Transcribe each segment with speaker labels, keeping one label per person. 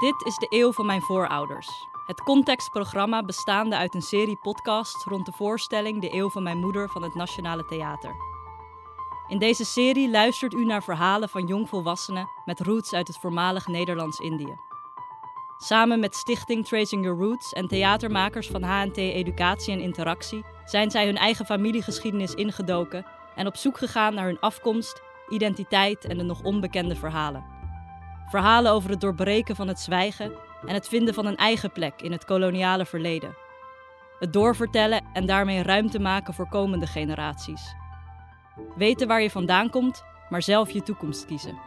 Speaker 1: Dit is de eeuw van mijn voorouders. Het contextprogramma bestaande uit een serie podcasts rond de voorstelling De eeuw van mijn moeder van het Nationale Theater. In deze serie luistert u naar verhalen van jongvolwassenen met roots uit het voormalig Nederlands-Indië. Samen met Stichting Tracing Your Roots en theatermakers van HNT Educatie en Interactie zijn zij hun eigen familiegeschiedenis ingedoken en op zoek gegaan naar hun afkomst, identiteit en de nog onbekende verhalen. Verhalen over het doorbreken van het zwijgen en het vinden van een eigen plek in het koloniale verleden. Het doorvertellen en daarmee ruimte maken voor komende generaties. Weten waar je vandaan komt, maar zelf je toekomst kiezen.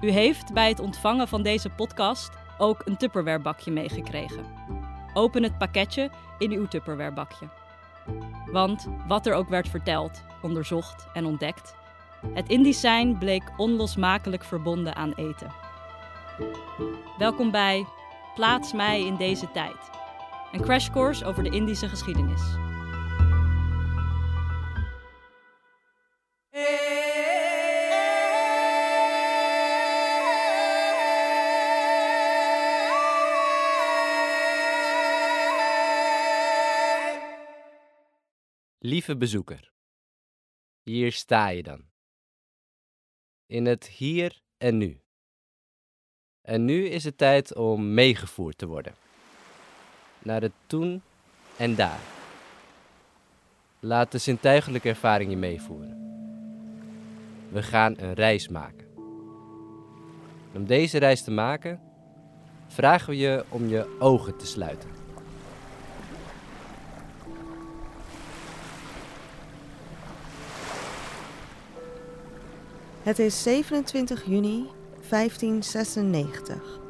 Speaker 1: U heeft bij het ontvangen van deze podcast ook een Tupperware-bakje meegekregen. Open het pakketje in uw Tupperware-bakje. Want wat er ook werd verteld, onderzocht en ontdekt, het Indisch zijn bleek onlosmakelijk verbonden aan eten. Welkom bij Plaats mij in deze tijd. Een crashcourse over de Indische geschiedenis.
Speaker 2: Lieve bezoeker, hier sta je dan. In het hier en nu. En nu is het tijd om meegevoerd te worden. Naar het toen en daar. Laat de zintuigelijke ervaring je meevoeren. We gaan een reis maken. om deze reis te maken, vragen we je om je ogen te sluiten.
Speaker 3: Het is 27 juni 1596.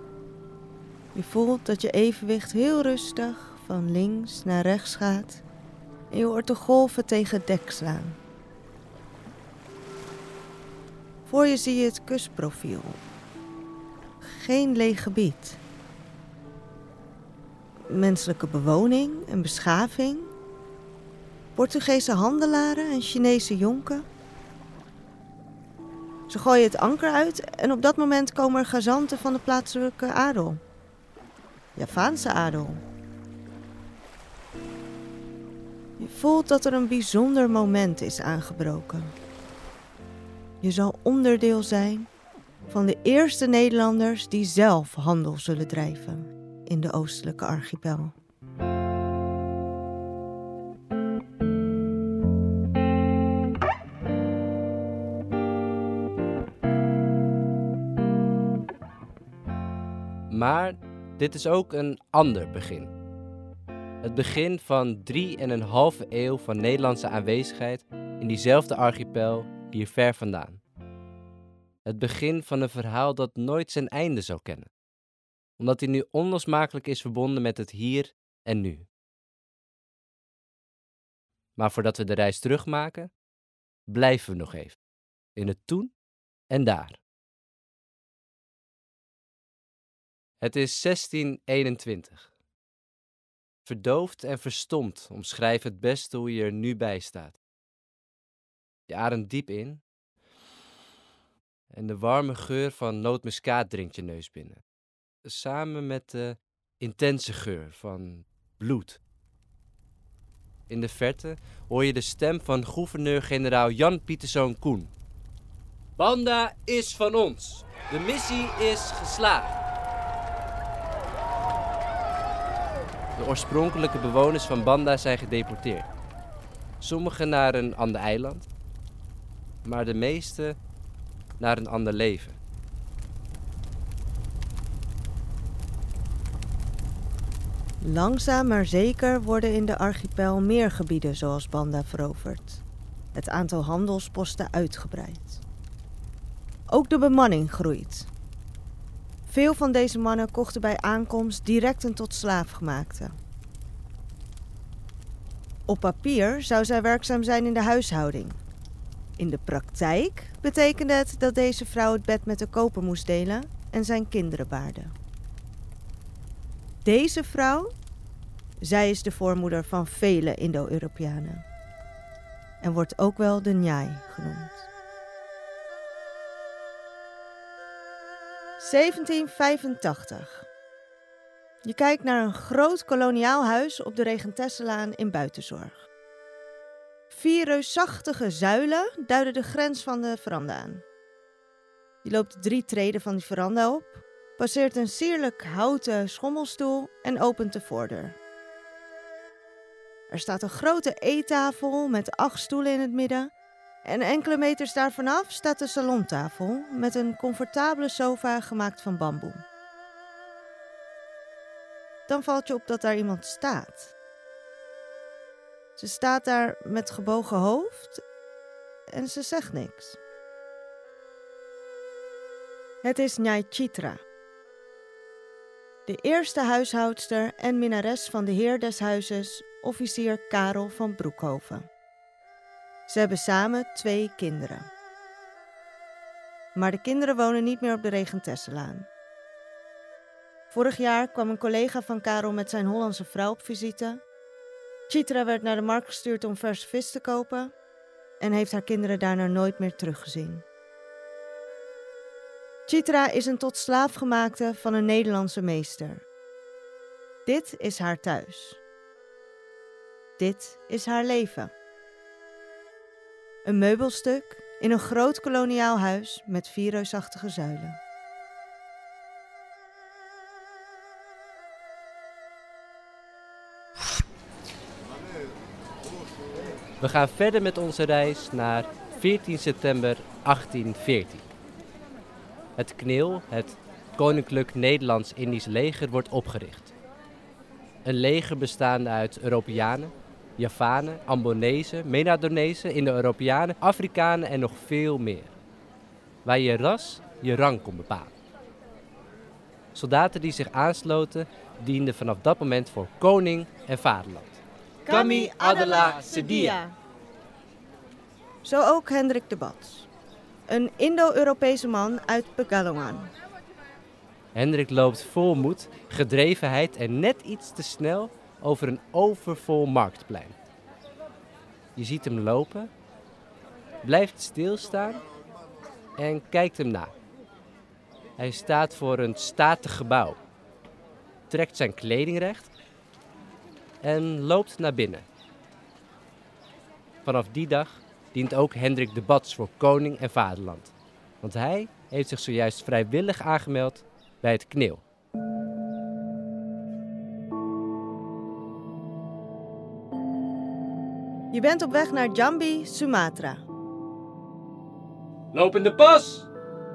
Speaker 3: Je voelt dat je evenwicht heel rustig van links naar rechts gaat en je hoort de golven tegen het dek slaan. Voor je zie je het kustprofiel. Geen leeg gebied. Menselijke bewoning en beschaving. Portugese handelaren en Chinese jonken. Ze gooien het anker uit en op dat moment komen er gezanten van de plaatselijke adel. Javaanse adel. Je voelt dat er een bijzonder moment is aangebroken. Je zal onderdeel zijn van de eerste Nederlanders die zelf handel zullen drijven in de oostelijke archipel.
Speaker 2: Maar dit is ook een ander begin. Het begin van drie en een halve eeuw van Nederlandse aanwezigheid in diezelfde archipel hier ver vandaan. Het begin van een verhaal dat nooit zijn einde zou kennen, omdat hij nu onlosmakelijk is verbonden met het hier en nu. Maar voordat we de reis terugmaken, blijven we nog even in het toen en daar. Het is 1621. Verdoofd en verstomd omschrijf het beste hoe je er nu bij staat. Je ademt diep in en de warme geur van nootmuskaat dringt je neus binnen. Samen met de intense geur van bloed. In de verte hoor je de stem van gouverneur-generaal Jan Pieterszoon Koen. Banda is van ons. De missie is geslaagd. De oorspronkelijke bewoners van Banda zijn gedeporteerd. Sommigen naar een ander eiland, maar de meeste naar een ander leven.
Speaker 3: Langzaam maar zeker worden in de archipel meer gebieden zoals Banda veroverd. Het aantal handelsposten uitgebreid. Ook de bemanning groeit. Veel van deze mannen kochten bij aankomst direct een tot slaaf gemaakte. Op papier zou zij werkzaam zijn in de huishouding. In de praktijk betekende het dat deze vrouw het bed met de koper moest delen en zijn kinderen baarde. Deze vrouw, zij is de voormoeder van vele Indo-Europeanen en wordt ook wel de Njai genoemd. 1785. Je kijkt naar een groot koloniaal huis op de Regentesselaan in Buitenzorg. Vier reusachtige zuilen duiden de grens van de veranda aan. Je loopt drie treden van die veranda op, passeert een sierlijk houten schommelstoel en opent de voordeur. Er staat een grote eettafel met acht stoelen in het midden. En enkele meters daar vanaf staat de salontafel met een comfortabele sofa gemaakt van bamboe. Dan valt je op dat daar iemand staat. Ze staat daar met gebogen hoofd en ze zegt niks. Het is Nyai Chitra, de eerste huishoudster en minnares van de heer des huizes, officier Karel van Broekhoven. Ze hebben samen twee kinderen. Maar de kinderen wonen niet meer op de Regentesselaan. Vorig jaar kwam een collega van Karel met zijn Hollandse vrouw op visite. Chitra werd naar de markt gestuurd om verse vis te kopen en heeft haar kinderen daarna nooit meer teruggezien. Chitra is een tot slaaf gemaakte van een Nederlandse meester. Dit is haar thuis. Dit is haar leven. Een meubelstuk in een groot koloniaal huis met vier reusachtige zuilen.
Speaker 2: We gaan verder met onze reis naar 14 september 1814. Het KNIL, het Koninklijk Nederlands-Indisch Leger, wordt opgericht. Een leger bestaande uit Europeanen, Javanen, Ambonezen, Menadonezen, Indo-Europeanen, Afrikanen en nog veel meer. Waar je ras je rang kon bepalen. Soldaten die zich aansloten dienden vanaf dat moment voor koning en vaderland. Kami Adela Sedia.
Speaker 3: Zo ook Hendrik de Bats, een Indo-Europese man uit Pegalongan.
Speaker 2: Hendrik loopt vol moed, gedrevenheid en net iets te snel over een overvol marktplein. Je ziet hem lopen, blijft stilstaan en kijkt hem na. Hij staat voor een statig gebouw, trekt zijn kleding recht en loopt naar binnen. Vanaf die dag dient ook Hendrik de Bats voor koning en vaderland, want hij heeft zich zojuist vrijwillig aangemeld bij het KNIL.
Speaker 3: Je bent op weg naar Jambi, Sumatra.
Speaker 2: Lopende pas!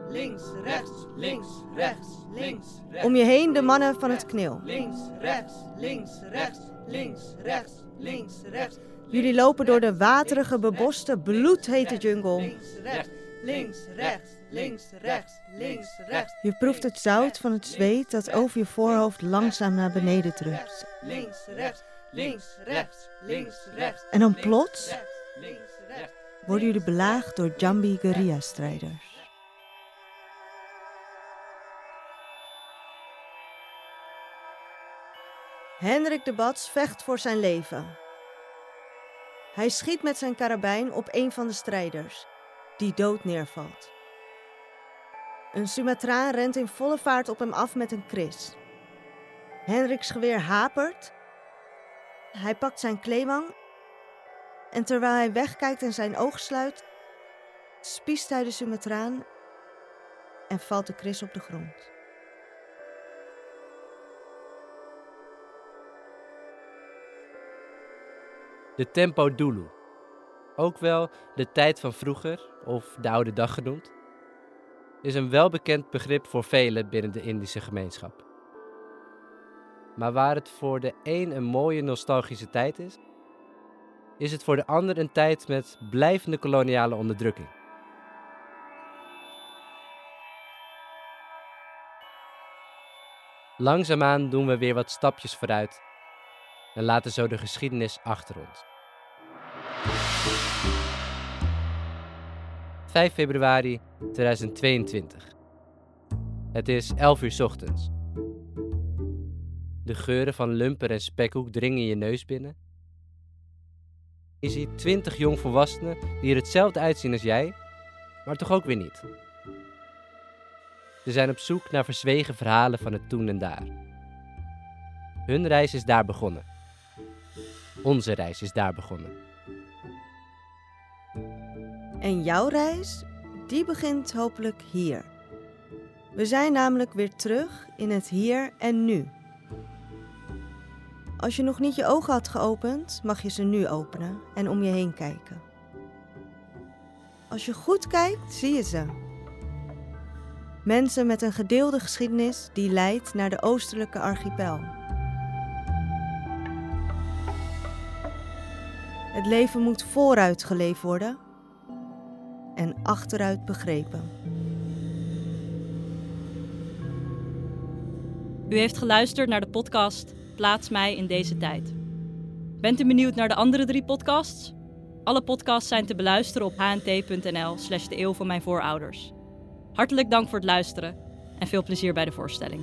Speaker 4: Links, rechts, links, rechts, links, rechts.
Speaker 3: Om je heen de mannen van het knil.
Speaker 4: Links, rechts, links, rechts, links, rechts, links, rechts.
Speaker 3: Jullie lopen door de waterige, beboste, bloedhete jungle.
Speaker 4: Links, rechts, links, rechts, links, rechts, links, rechts.
Speaker 3: Je proeft het zout van het zweet dat over je voorhoofd langzaam naar beneden drupt.
Speaker 4: Links, rechts, links, rechts, links, rechts.
Speaker 3: En dan plots
Speaker 4: rechts, links, rechts.
Speaker 3: worden jullie belaagd door Jambi guerrilla-strijders. Hendrik de Bats vecht voor zijn leven. Hij schiet met zijn karabijn op een van de strijders, die dood neervalt. Een Sumatraan rent in volle vaart op hem af met een kris. Hendriks geweer hapert. Hij pakt zijn kleewang en terwijl hij wegkijkt en zijn oog sluit, spiest hij de Sumatraan en valt de kris op de grond.
Speaker 2: De Tempo Dulu. Ook wel de tijd van vroeger, of de oude dag genoemd, is een welbekend begrip voor velen binnen de Indische gemeenschap. Maar waar het voor de een een mooie nostalgische tijd is, is het voor de ander een tijd met blijvende koloniale onderdrukking. Langzaamaan doen we weer wat stapjes vooruit en laten zo de geschiedenis achter ons. 5 februari 2022. Het is 11 uur ochtends. De geuren van lumper en spekhoek dringen je neus binnen. Je ziet 20 jongvolwassenen die er hetzelfde uitzien als jij, maar toch ook weer niet. Ze zijn op zoek naar verzwegen verhalen van het toen en daar. Hun reis is daar begonnen. Onze reis is daar begonnen.
Speaker 3: En jouw reis, die begint hopelijk hier. We zijn namelijk weer terug in het hier en nu. Als je nog niet je ogen had geopend, mag je ze nu openen en om je heen kijken. Als je goed kijkt, zie je ze. Mensen met een gedeelde geschiedenis die leidt naar de oostelijke archipel. Het leven moet vooruit geleefd worden en achteruit begrepen.
Speaker 1: U heeft geluisterd naar de podcast Plaats mij in deze tijd. Bent u benieuwd naar de andere drie podcasts? Alle podcasts zijn te beluisteren op hnt.nl slash de eeuw van mijn voorouders. Hartelijk dank voor het luisteren en veel plezier bij de voorstelling.